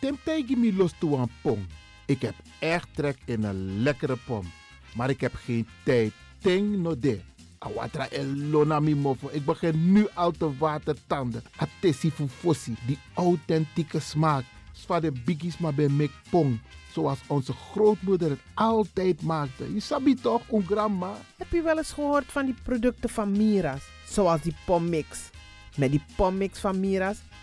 Temtijgi mi los toe aan pom. Ik heb echt trek in een lekkere pom. Maar ik heb geen tijd. Ting no de. Awatra elona mofo. Ik begin nu al te watertanden. Atesi. Die authentieke smaak. Zwa de biggies maar bij mek pong. Zoals onze grootmoeder het altijd maakte. Je sabi toch, een grandma? Heb je wel eens gehoord van die producten van Mira's? Zoals die pommix. Met die pommix van Mira's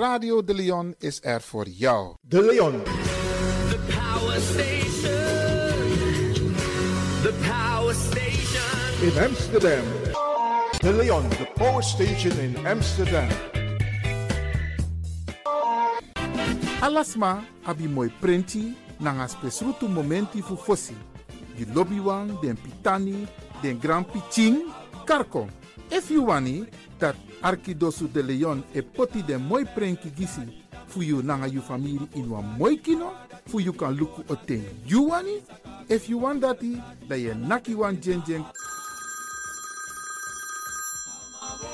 Radio De Leon is er voor jou. De Leon. The power station. The power station. in Amsterdam. De Leon, the power station in Amsterdam. Alasma abi moi prenti nanga spesrutu momenti fu fosi. Di lobby wan, den pitani, den grand piching, karko. If you wani, dat Arkidosu de Leon e poti den moi prenki gisi fu you nanga you family in wan moi kino, fu you kan luku o ten you wani. If you want dati, da ye naki wan jen jen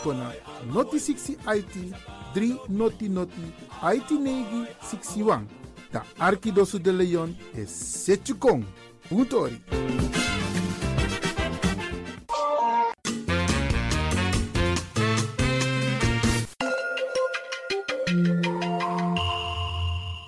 kona noti 60 IT 3 noti noti IT negi 61. Ta Arkidosu de Leon is Setchukong. Puntori.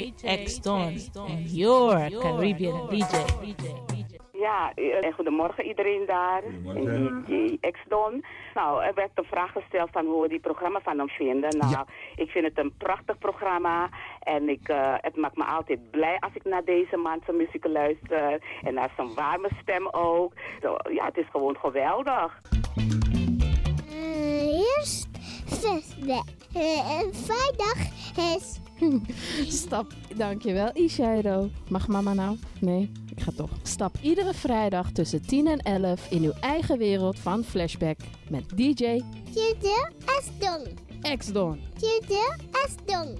DJ X Don and your Caribbean DJ. Ja, eh, goedemorgen iedereen daar. En DJ X-Don. Nou, er werd een vraag gesteld van hoe we die programma van hem vinden. Nou, ik vind het een prachtig programma. En ik, eh, het maakt me altijd blij als ik naar deze man zijn muziek luister. En naar zijn warme stem ook. Zo, ja, het is gewoon geweldig. eerst zesde. en vrijdag is... Stap, dankjewel Ishairo. Mag mama nou? Nee, ik ga toch. Stap iedere vrijdag tussen 10 en 11 in uw eigen wereld van Flashback met DJ Tjede Asdong. X-Don. Tjede Asdong.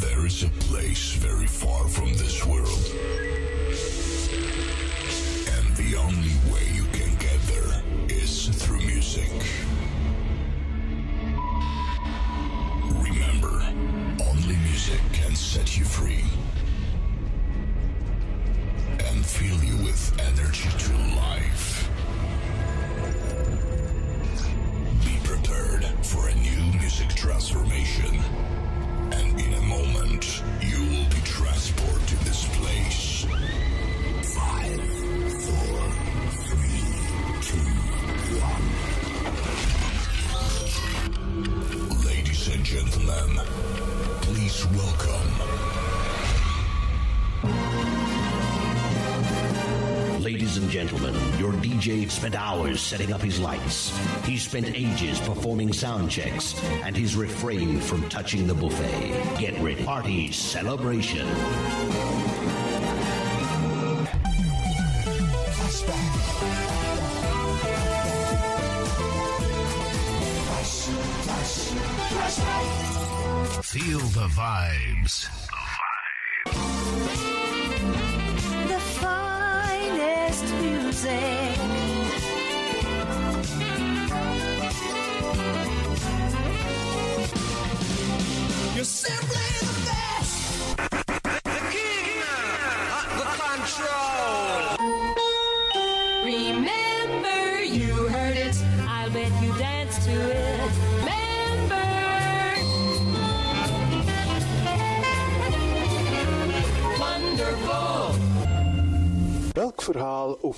There is a place very far from this world. And the only way you can get there is through music. Free DJ spent hours setting up his lights. He spent ages performing sound checks, and he's refrained from touching the buffet. Get ready. Party celebration. Feel the vibes.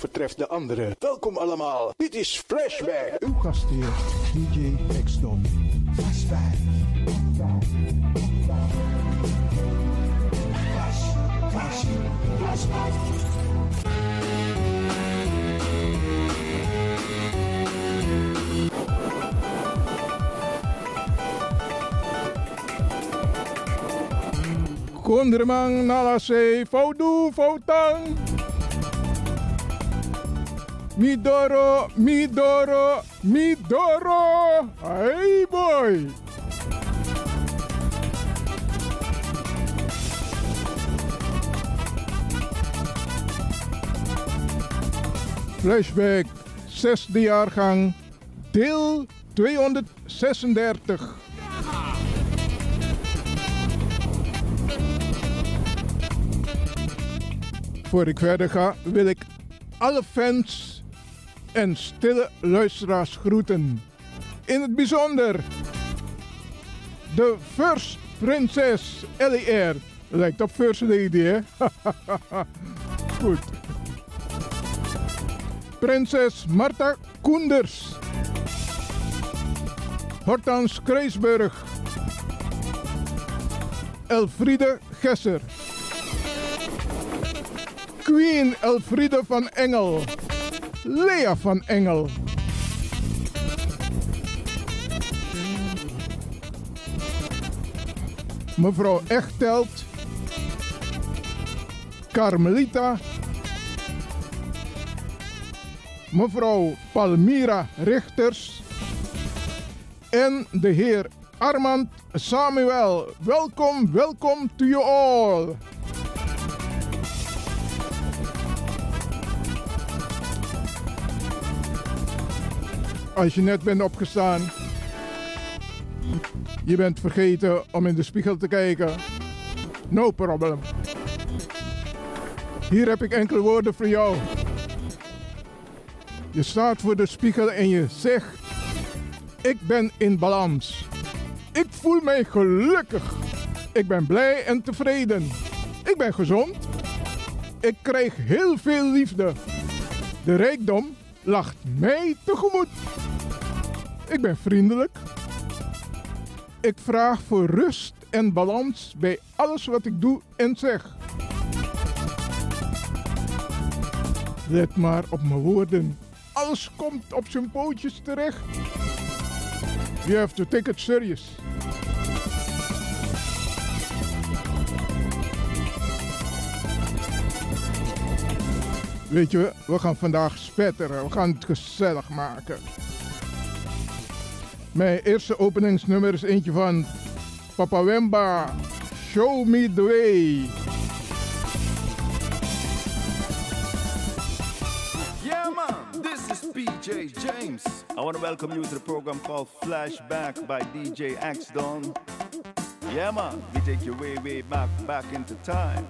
Overtreft de andere? Welkom allemaal. Dit is Flashback. Uw gastheer, DJ X-Don. Flashback. Flash, flash, flashback. Kondermang nalase foudu foutang. Midoro, midoro, midoro. Hey boy. Flashback, zesde jaargang, deel 236. Voor ik verder ga, wil ik alle fans en stille luisteraars groeten. In het bijzonder de First Princess Air. Lijkt op First Lady, hè? Goed. Prinses Marta Koenders. Hortans Kreisburg. Elfriede Gesser. Queen Elfriede van Engel. Lea van Engel. Mevrouw Echtelt. Carmelita. Mevrouw Palmira Richters. En de heer Armand Samuel. Welkom, welkom to you all. Als je net bent opgestaan, je bent vergeten om in de spiegel te kijken. No problem. Hier heb ik enkele woorden voor jou. Je staat voor de spiegel en je zegt: Ik ben in balans. Ik voel mij gelukkig. Ik ben blij en tevreden. Ik ben gezond. Ik krijg heel veel liefde. De rijkdom lacht mij tegemoet. Ik ben vriendelijk. Ik vraag voor rust en balans bij alles wat ik doe en zeg. Let maar op mijn woorden. Alles komt op zijn pootjes terecht. You have to take it serious. Weet je, we gaan vandaag spetteren. We gaan het gezellig maken. Mijn eerste openingsnummer is eentje van Papa Wemba. Show me the way. Yeah, man, this is PJ James. I want to welcome you to the program called Flashback by DJ X Don. Yeah, man, we take you way, way back, back into time.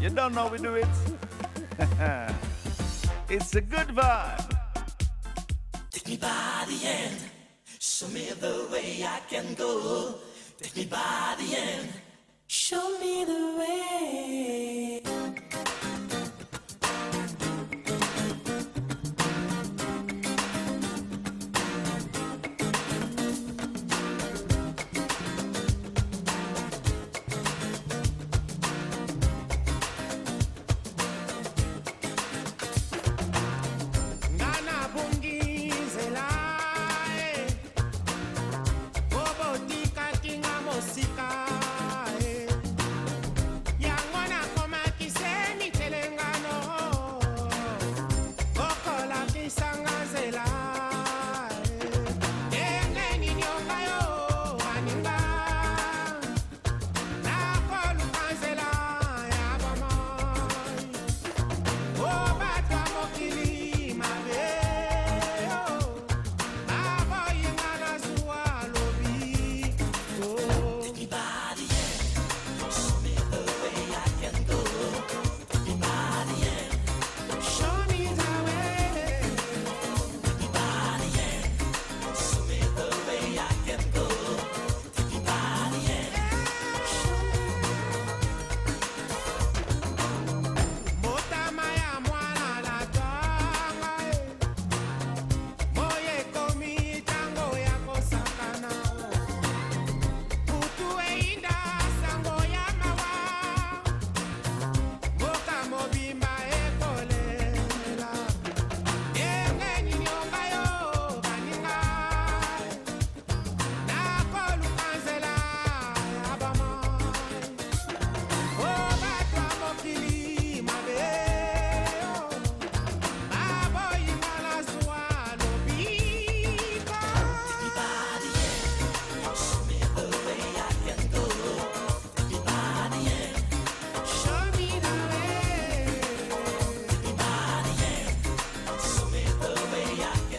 You don't know we do it? it's a good vibe. Take me by the end. Show me the way I can go. Take me by the end. Show me the way.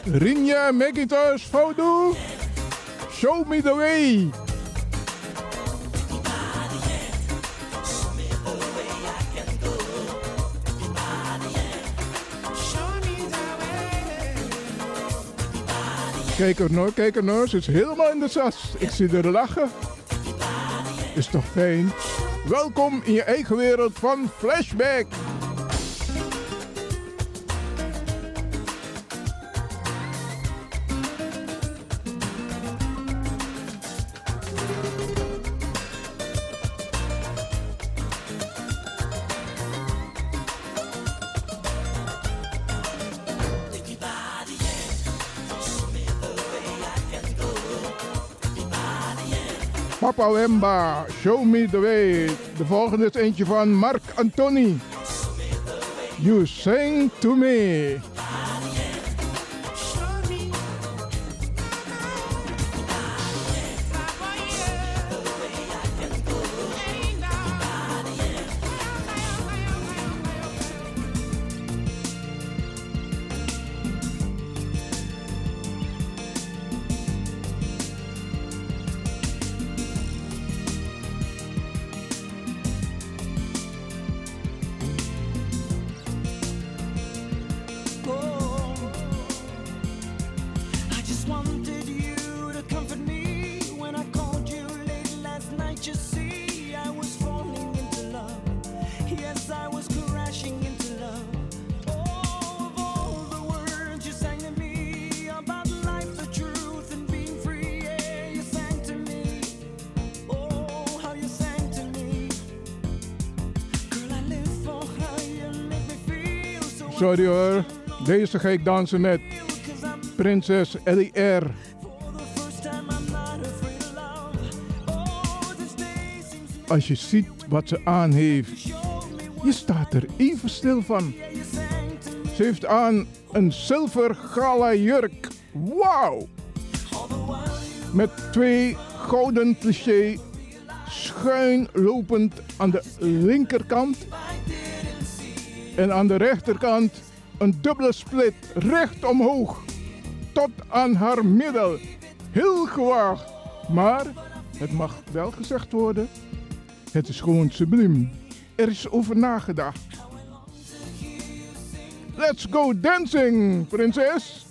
Rinja Macintosh Fodo. Show me the way. Kijk er nou, kijk er nou. Ze is helemaal in de sas. Ik zie haar lachen. Is toch fijn? Welkom in je eigen wereld van Flashback. Papa Show Me The Way. De volgende is eentje van Mark Antoni. You Sing To Me. Sorry hoor, deze ga ik dansen met prinses Ellie R. Als je ziet wat ze aan heeft, je staat er even stil van. Ze heeft aan een zilver gala jurk. Wauw! Met twee gouden cliché schuin lopend aan de linkerkant. En aan de rechterkant een dubbele split recht omhoog. Tot aan haar middel. Heel gewaagd. Maar het mag wel gezegd worden. Het is gewoon subliem. Er is over nagedacht. Let's go dancing, prinses.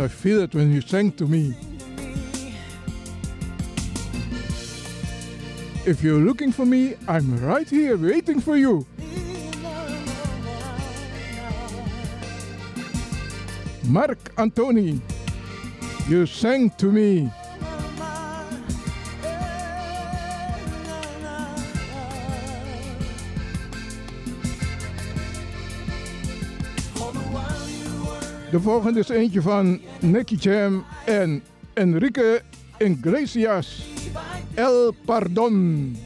I feel it when you sang to me. If you're looking for me, I'm right here waiting for you. Mark Antoni, you sang to me. De volgende is eentje van Nicky Jam en Enrique Iglesias. El Pardon.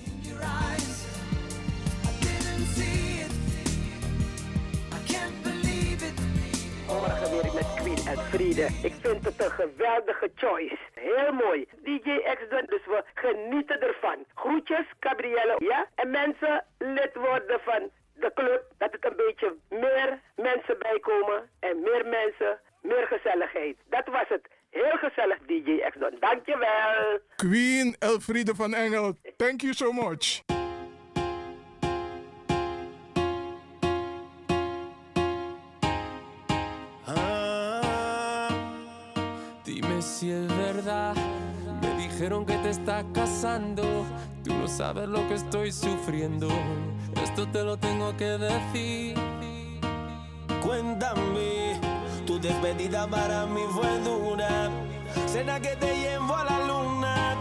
Friede. Ik vind het een geweldige choice. Heel mooi. DJ X doen, dus we genieten ervan. Groetjes, Gabrielle. Ja? En mensen, lid worden van de club. Dat het een beetje meer mensen bijkomen. En meer mensen, meer gezelligheid. Dat was het. Heel gezellig, DJ doen. Dankjewel. Queen Elfriede van Engel, thank you so much. Dijeron que te estás casando. Tú no sabes lo que estoy sufriendo. Esto te lo tengo que decir. Cuéntame, tu despedida para mí fue dura. Cena que te llevó a la luna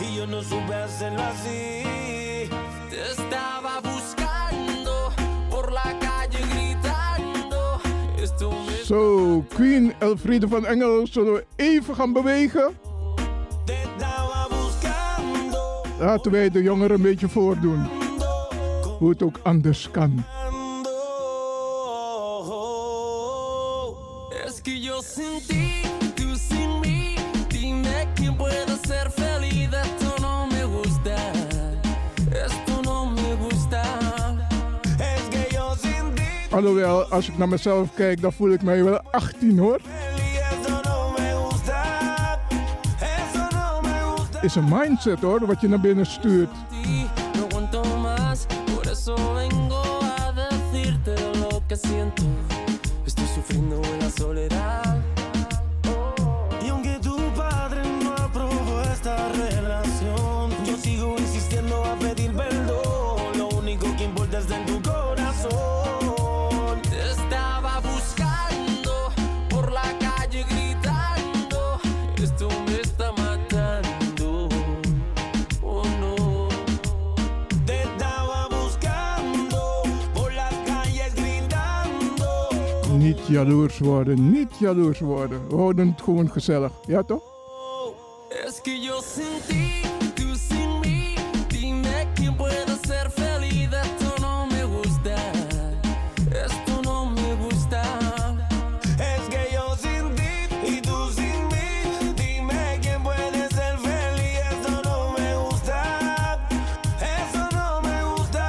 y yo no supe hacerlo así. Te estaba buscando por la calle gritando. Esto me Zo, Queen Elfriede van Engel, zullen we even gaan bewegen? Laten wij de jongeren een beetje voordoen. Hoe het ook anders kan. Alhoewel, als ik naar mezelf kijk, dan voel ik mij wel 18 hoor. Is een mindset hoor, wat je naar binnen stuurt. No Niet jaloers worden, niet jaloers worden. We houden het gewoon gezellig. Ja toch? Es que yo sin ti, tú sin mí. Dime quién puede ser feliz. Esto no me gusta. Esto no me gusta. Es que yo sin ti y tú sin mí. Dime quién puede ser feliz. Esto no me gusta. Eso no me gusta.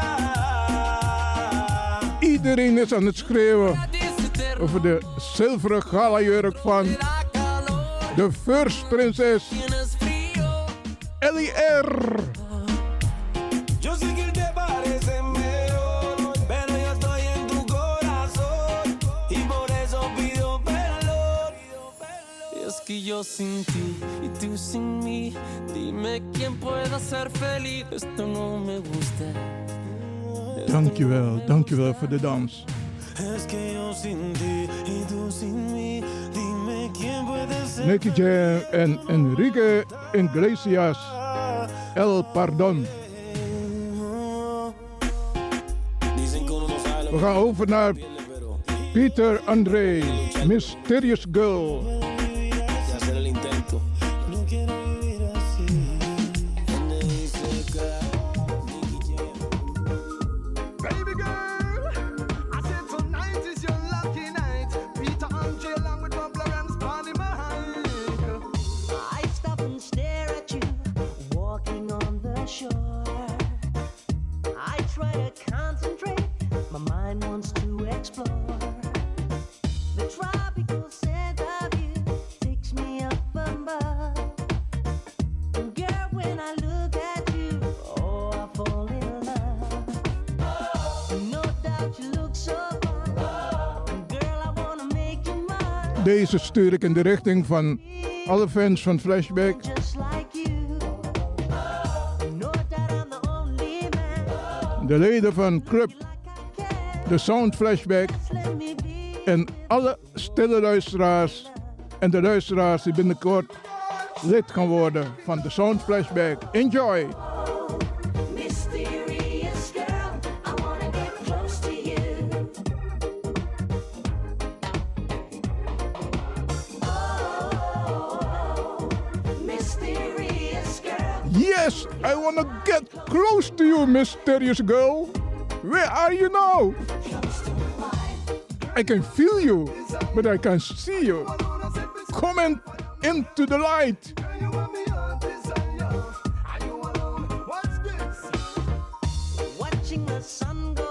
Iedereen is aan het schreeuwen over de zilveren galajurk van de First Prinses Ellie R. Que yo sin ti y tú sin mí. Dime quién puede ser feliz. Esto no me gusta. Dankjewel, dankjewel voor de dans. Es que yo sin ti y tú sin mí, dime quién puede ser Nicky Jam en Enrique Iglesias. El Pardon. We gaan over naar Peter André, Mysterious Girl. Deze stuur ik in de richting van alle fans van Flashback. De leden van Club, de Sound Flashback. En alle stille luisteraars en de luisteraars die binnenkort lid gaan worden van de Sound Flashback. Enjoy! Close to you, mysterious girl. Where are you now? I can feel you, but I can't see you. Come in, into the light. Watching the sun go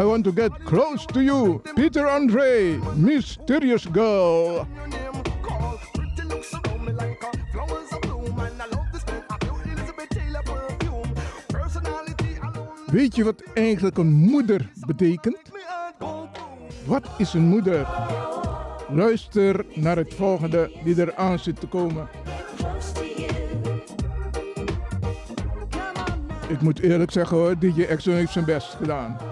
I want to get close to you. Peter Andre, Mysterious Girl. Weet je wat eigenlijk een moeder betekent? Wat is een moeder? Luister naar het volgende die er aan zit te komen. Ik moet eerlijk zeggen hoor, DJ Exxon heeft zijn best gedaan.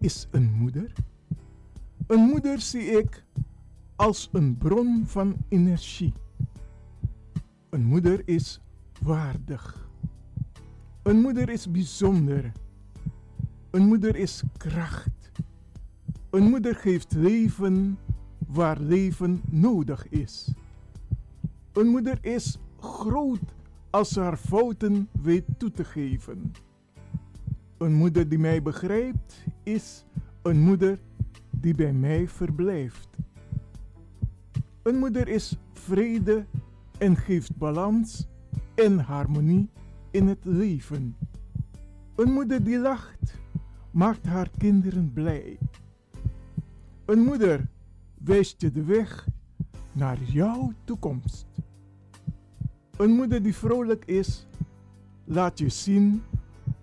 Is een moeder? Een moeder zie ik als een bron van energie. Een moeder is waardig. Een moeder is bijzonder. Een moeder is kracht. Een moeder geeft leven waar leven nodig is. Een moeder is groot als ze haar fouten weet toe te geven. Een moeder die mij begrijpt is een moeder die bij mij verblijft. Een moeder is vrede en geeft balans en harmonie in het leven. Een moeder die lacht maakt haar kinderen blij. Een moeder wijst je de weg naar jouw toekomst. Een moeder die vrolijk is, laat je zien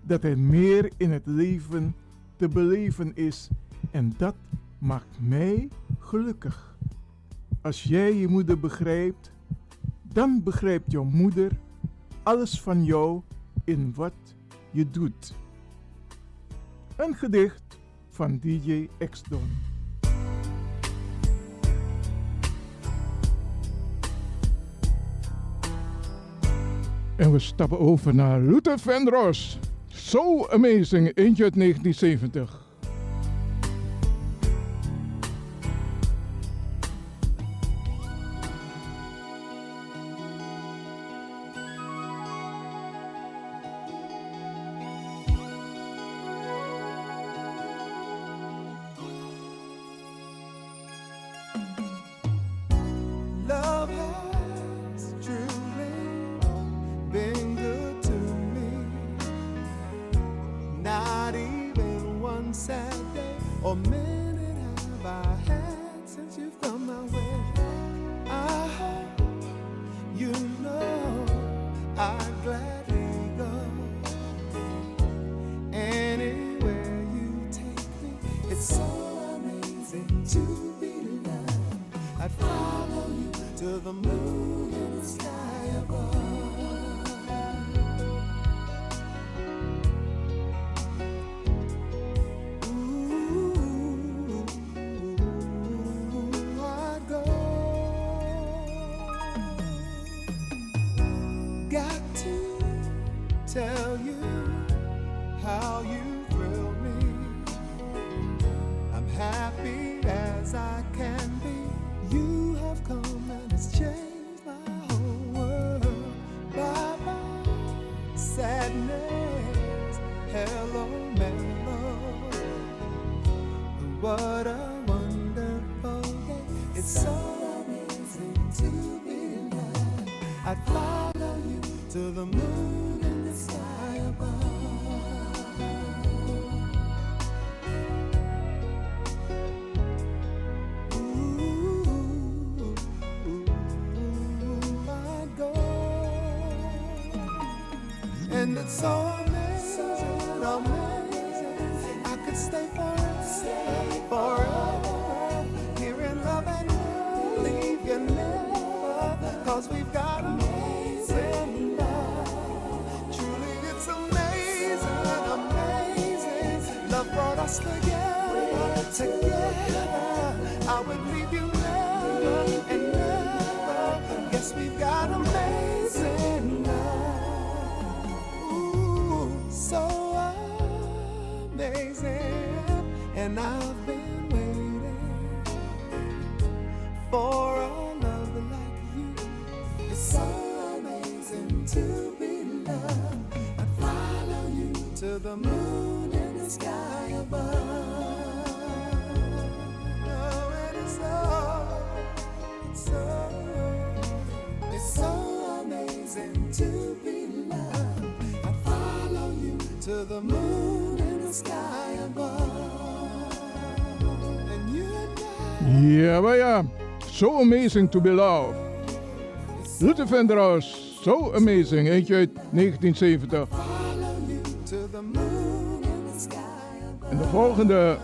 dat er meer in het leven te beleven is en dat maakt mij gelukkig. Als jij je moeder begrijpt, dan begrijpt jouw moeder alles van jou in wat je doet. Een gedicht van DJ X-Don. En we stappen over naar Luther Vandross. So Amazing, eentje uit 1970. we've got them So amazing to be loved. Luther Vandross, So amazing. Eentje uit 1970. En de volgende.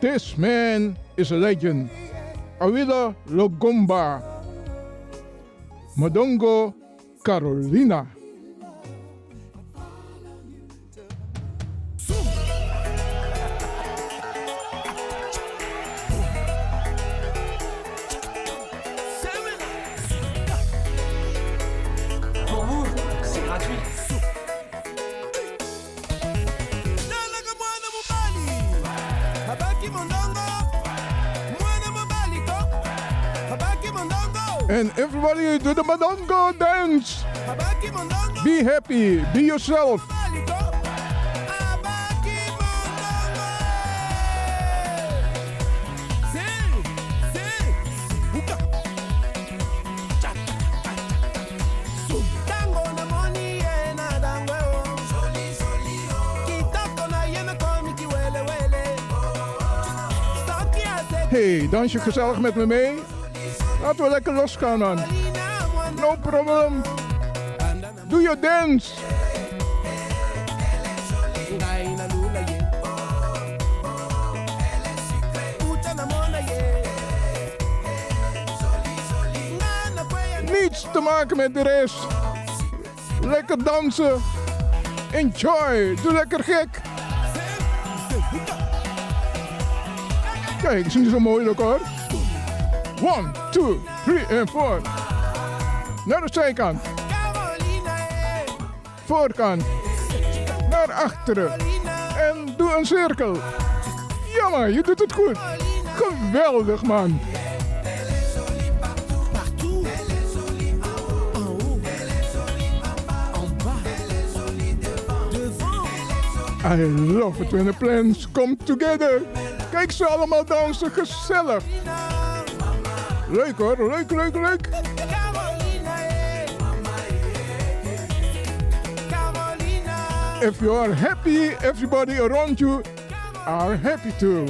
This man is a legend. Awila Logomba. Madongo Carolina. Everybody do the Madongo dance. Be happy. Be yourself. Hey, dans je gezellig met me mee? Laten we lekker losgaan man. No problem. Do your dance. Niets te maken met de rest. Lekker dansen. Enjoy. Doe lekker gek. Kijk, is niet zo mooi hoor. One, two, three en. Naar de zijkant. Voorkant. Naar achteren. En doe een cirkel. Ja man, je doet het goed. Geweldig man. I love it when the plans come together. Kijk ze allemaal dansen, gezellig. Hoor, leuk, leuk, leuk. If you are happy, everybody around you are happy too.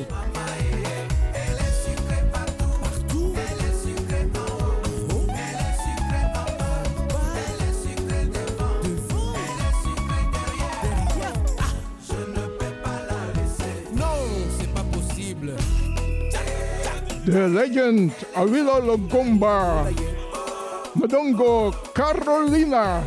The legend Awilo Logomba. Madongo Carolina.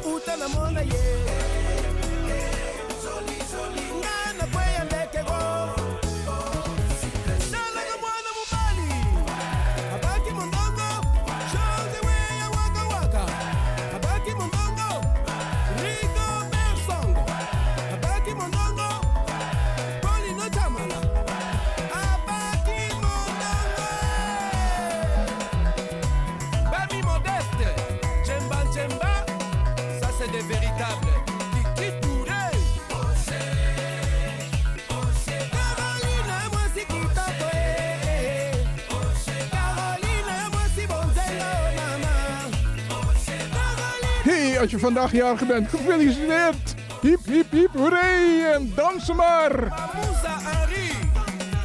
Als je vandaag jarig bent, gefeliciteerd. Hiep, hiep, hiep, hoeré. En dansen maar.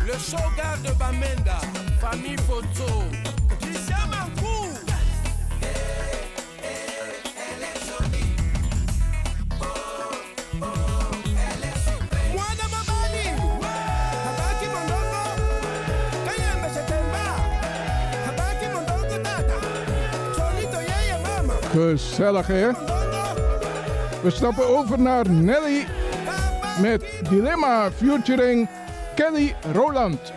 Le shogun de Bamenda, famille photo. Gezellig hè? We stappen over naar Nelly met Dilemma featuring Kelly Roland.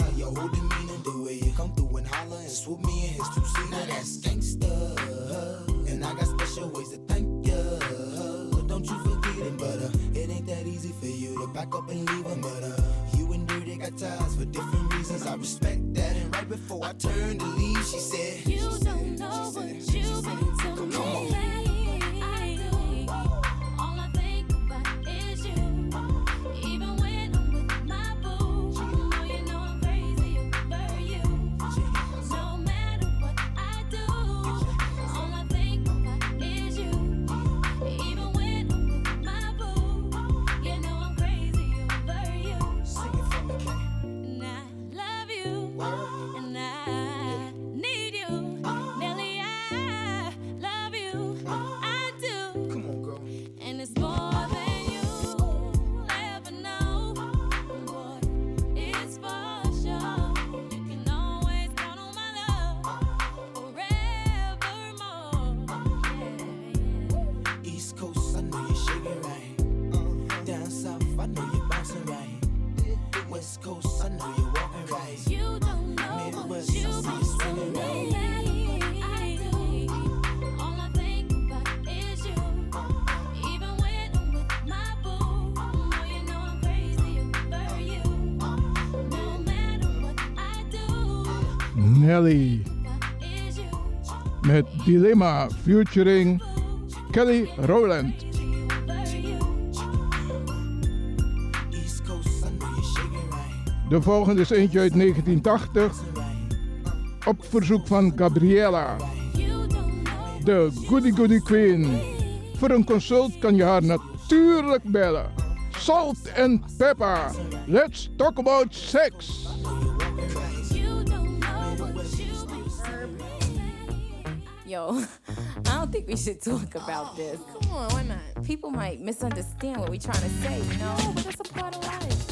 Steez, your whole demeanor, the way you come through and holler and swoop me in his two seat. Now that's gangsta, and I got special ways to thank ya. Don't you forget it, but uh, it ain't that easy for you to back up and leave him. But uh, you and Dirty got ties for different reasons. I respect that. And right before I turned to leave, she said, You don't know what you mean Dilemma featuring Kelly Rowland. De volgende is eentje uit 1980. Op verzoek van Gabriella. De Goody Goody Queen. Voor een consult kan je haar natuurlijk bellen. Salt and pepper. Let's talk about sex. Yo, I don't think we should talk about oh, this. Come on, why not? People might misunderstand what we're trying to say, you know? but that's a part of life.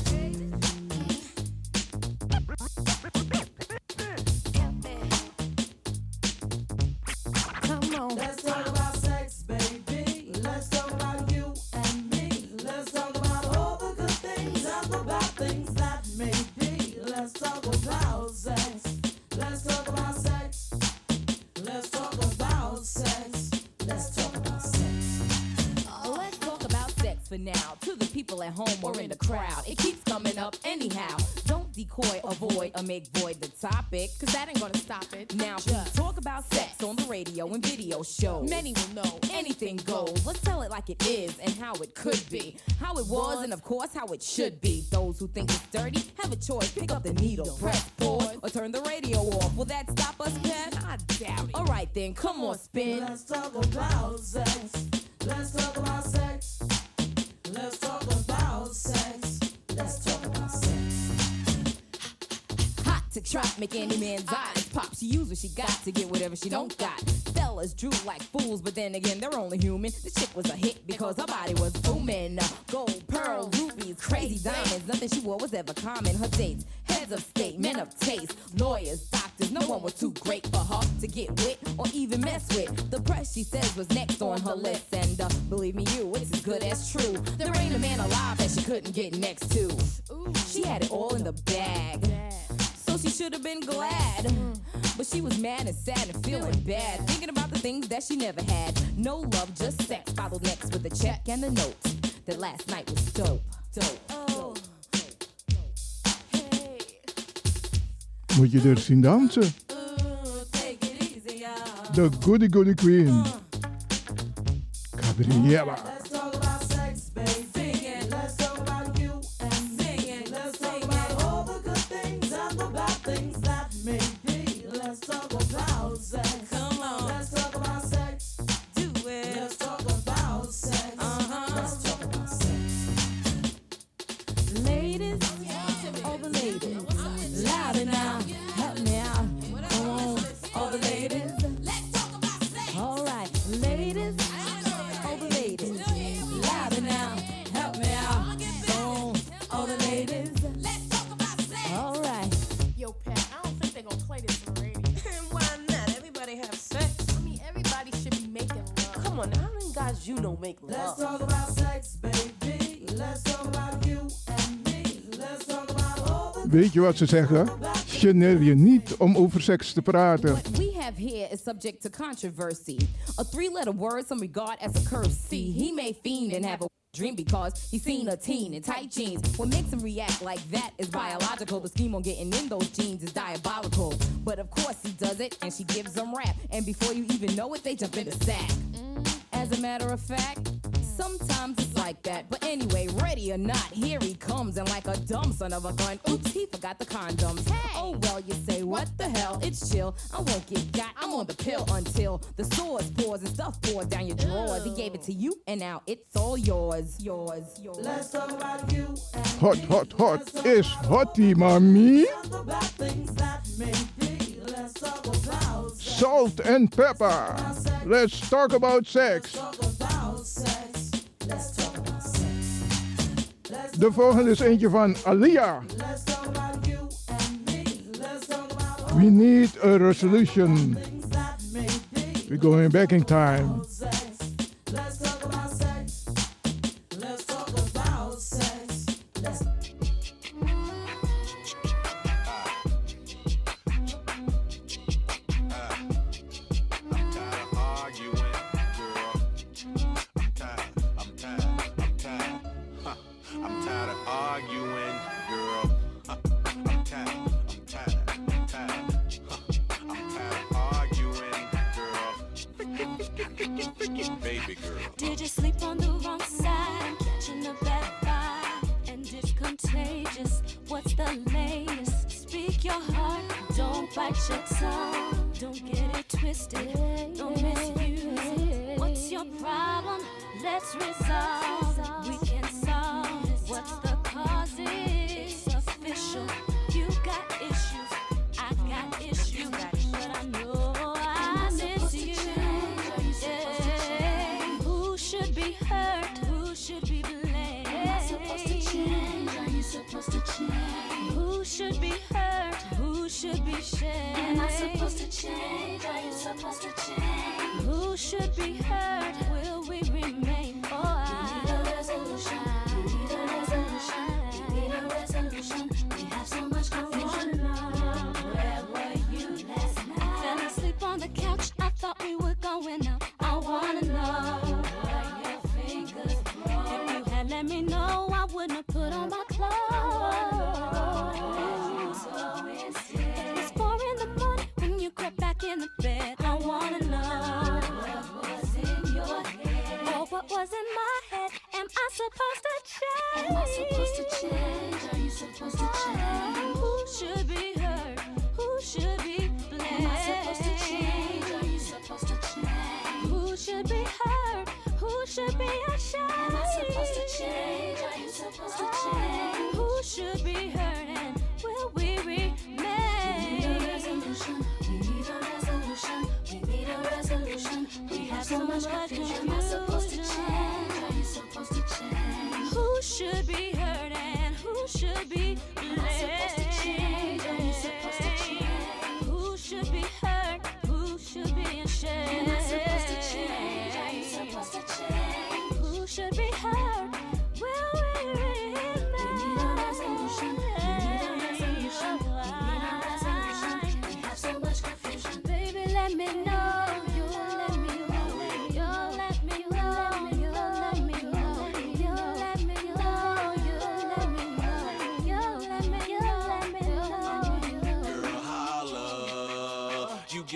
Come on. Let's talk about at home or in the crowd, it keeps coming up anyhow. Don't decoy, avoid, or make void the topic, cause that ain't gonna stop it. Now, please talk about sex on the radio and video shows. Many will know anything goes. Let's tell it like it is and how it could be, how it was, and of course, how it should be. Those who think it's dirty have a choice. Pick up the needle, press pause, or turn the radio off. Will that stop us, Pat? I doubt it. Alright then, come on, spin. Let's talk about sex. Let's talk about sex. Let's talk about sex. Let's talk about sex. To trap, make any man's eyes pop. She use what she got to get whatever she don't got. Fellas drew like fools, but then again, they're only human. The chick was a hit because her body was booming. Gold, pearl, rubies, crazy diamonds. Nothing she wore was ever common. Her dates, heads of state, men of taste, lawyers, doctors. No one was too great for her to get with or even mess with. The press, she says, was next on her list. And uh, believe me, you, it's as good as true. There ain't a man alive that she couldn't get next to. She had it all in the bag. She should have been glad. But she was mad and sad and feeling bad. Thinking about the things that she never had. No love, just sex. Followed next with a check and a note. That last night was dope. Dope. Oh. Moet je er zien dansen. De Goody Goody Queen. Gabriella. Je wat ze zeggen? Geneer je niet om over seks te praten. What we have here is subject to controversy. A three letter word some regard as a curse. See, he may fiend and have a dream because he's seen a teen in tight jeans. What makes him react like that is biological. The scheme on getting in those jeans is diabolical. But of course he does it and she gives him rap. And before you even know it, they jump in the sack. As a matter of fact, sometimes it's like that. But anyway, ready or not, here he comes. And like a dumb son of a gun, oops, he forgot the condoms. Oh well, you say, what the hell? It's chill. I won't get got, I'm on the pill until the sores pours and stuff pours down your drawers. He gave it to you, and now it's all yours. Yours, yours. Let's talk about you and Hot, hot, hot It's hottie, mami. the bad things that may be. Let's talk about sex. Salt and pepper. Let's talk about sex. De volgende is eentje van Alia. Let's talk about you and me. Let's talk about We need a resolution. things that may be. We're going back in time. Be hurt? Who should be shamed? Am I supposed to change? Are you supposed to change? Who should be hurt? Will we remain? Bed. I wanna know what was in your head. Or what was in my head. Am I supposed to change? Am I supposed to change? Are you supposed to change? Who should be hurt? Who should be blamed? Am I supposed to change? Are you supposed to change? Who should be hurt? Who should be ashamed? Am I supposed to change? Are you supposed to oh, change? Who should be hurt have so much confusion. Am I supposed to change? Are you supposed to change? Who should be hurt and who should be blamed? Am I supposed to change? Are you supposed to change? Who should be hurt? Who should be ashamed?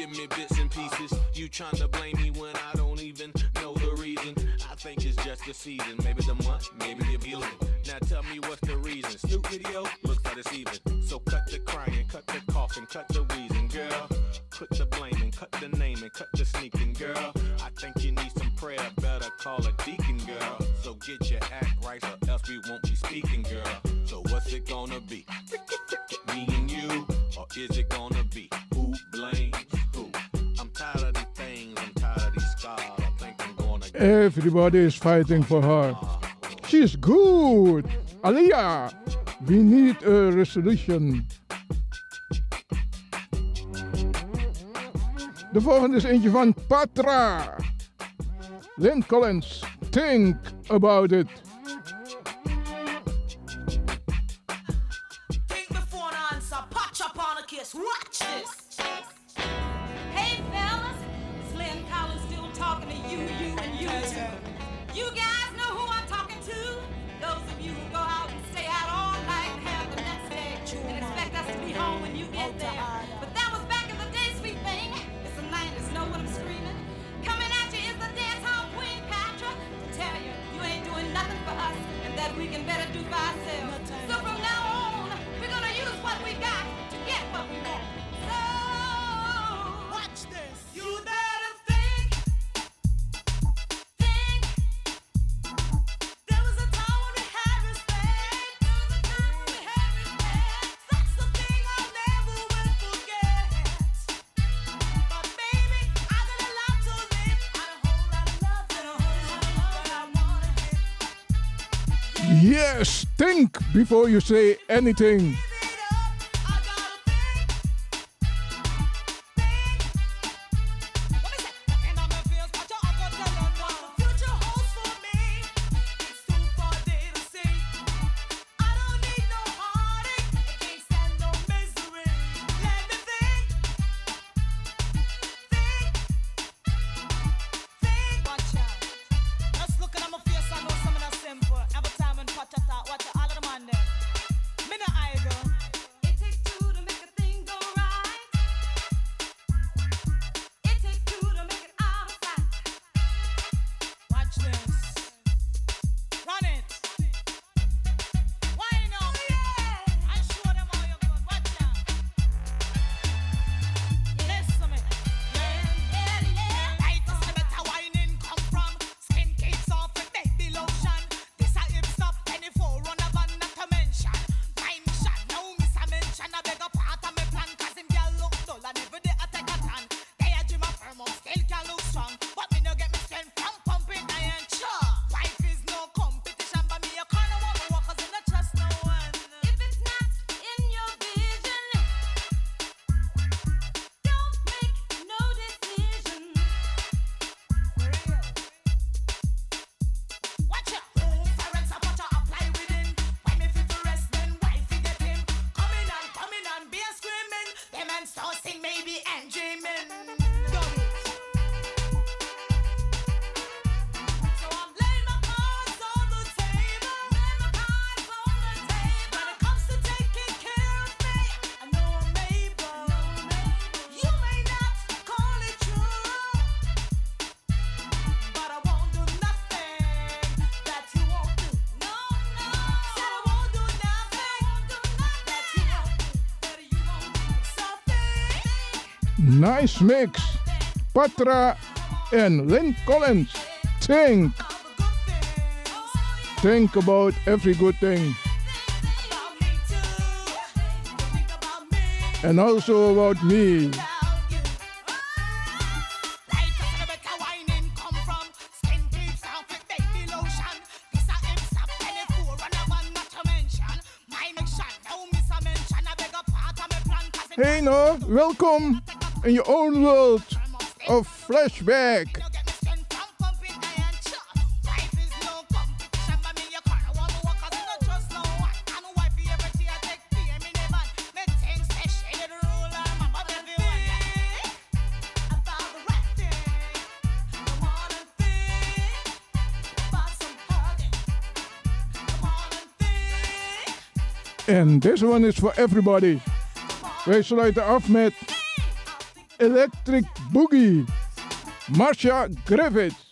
give me bits and pieces. You trying to blame me when I don't even know the reason. I think it's just the season, maybe the month, maybe the feeling. Now tell me what's the reason. Snoop video looks like it's even. So cut the crying, cut the coughing, cut the wheezing, girl. Put the blaming, cut the naming, cut the sneaking, girl. I think you need some prayer, better call a deacon, girl. So get your act right, or else we won't be speaking, girl. So what's it gonna be? Me and you, or is it gonna be who blames? Everybody is fighting for her. She's good. Aliyah, we need a resolution. De volgende is eentje van Patra. Lynn Collins, think about it. Think before an answer, patch upon a kiss, watch this. Yes, think before you say anything. Nice mix. Patra en Lynn Collins. Think. Think about every good thing. And also about me. Hey no, welcome. in your own world of flashback. And this one is for everybody. Wij sluiten af met Electric Boogie, Marsha Griffiths.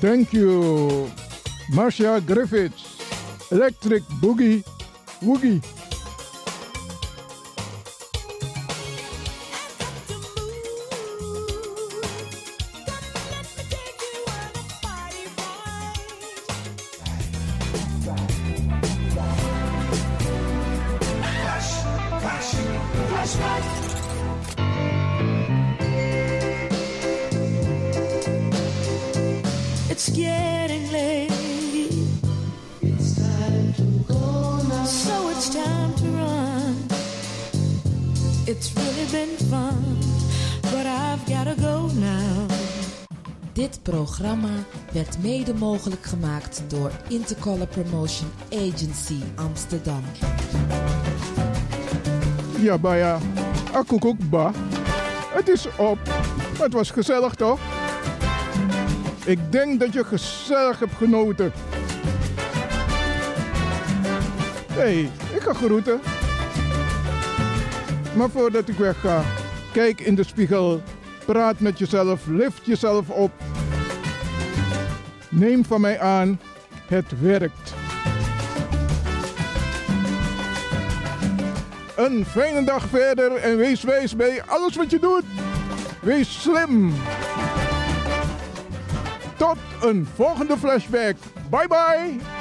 Thank you, Marcia Griffiths, Electric Boogie Woogie. mogelijk gemaakt door Intercolor Promotion Agency Amsterdam. Ja, baya. ja. Het is op. Het was gezellig toch? Ik denk dat je gezellig hebt genoten. hey, ik ga groeten. Maar voordat ik wegga, kijk in de spiegel. Praat met jezelf, lift jezelf op Neem van mij aan, het werkt. Een fijne dag verder en wees wijs bij alles wat je doet. Wees slim. Tot een volgende flashback. Bye bye.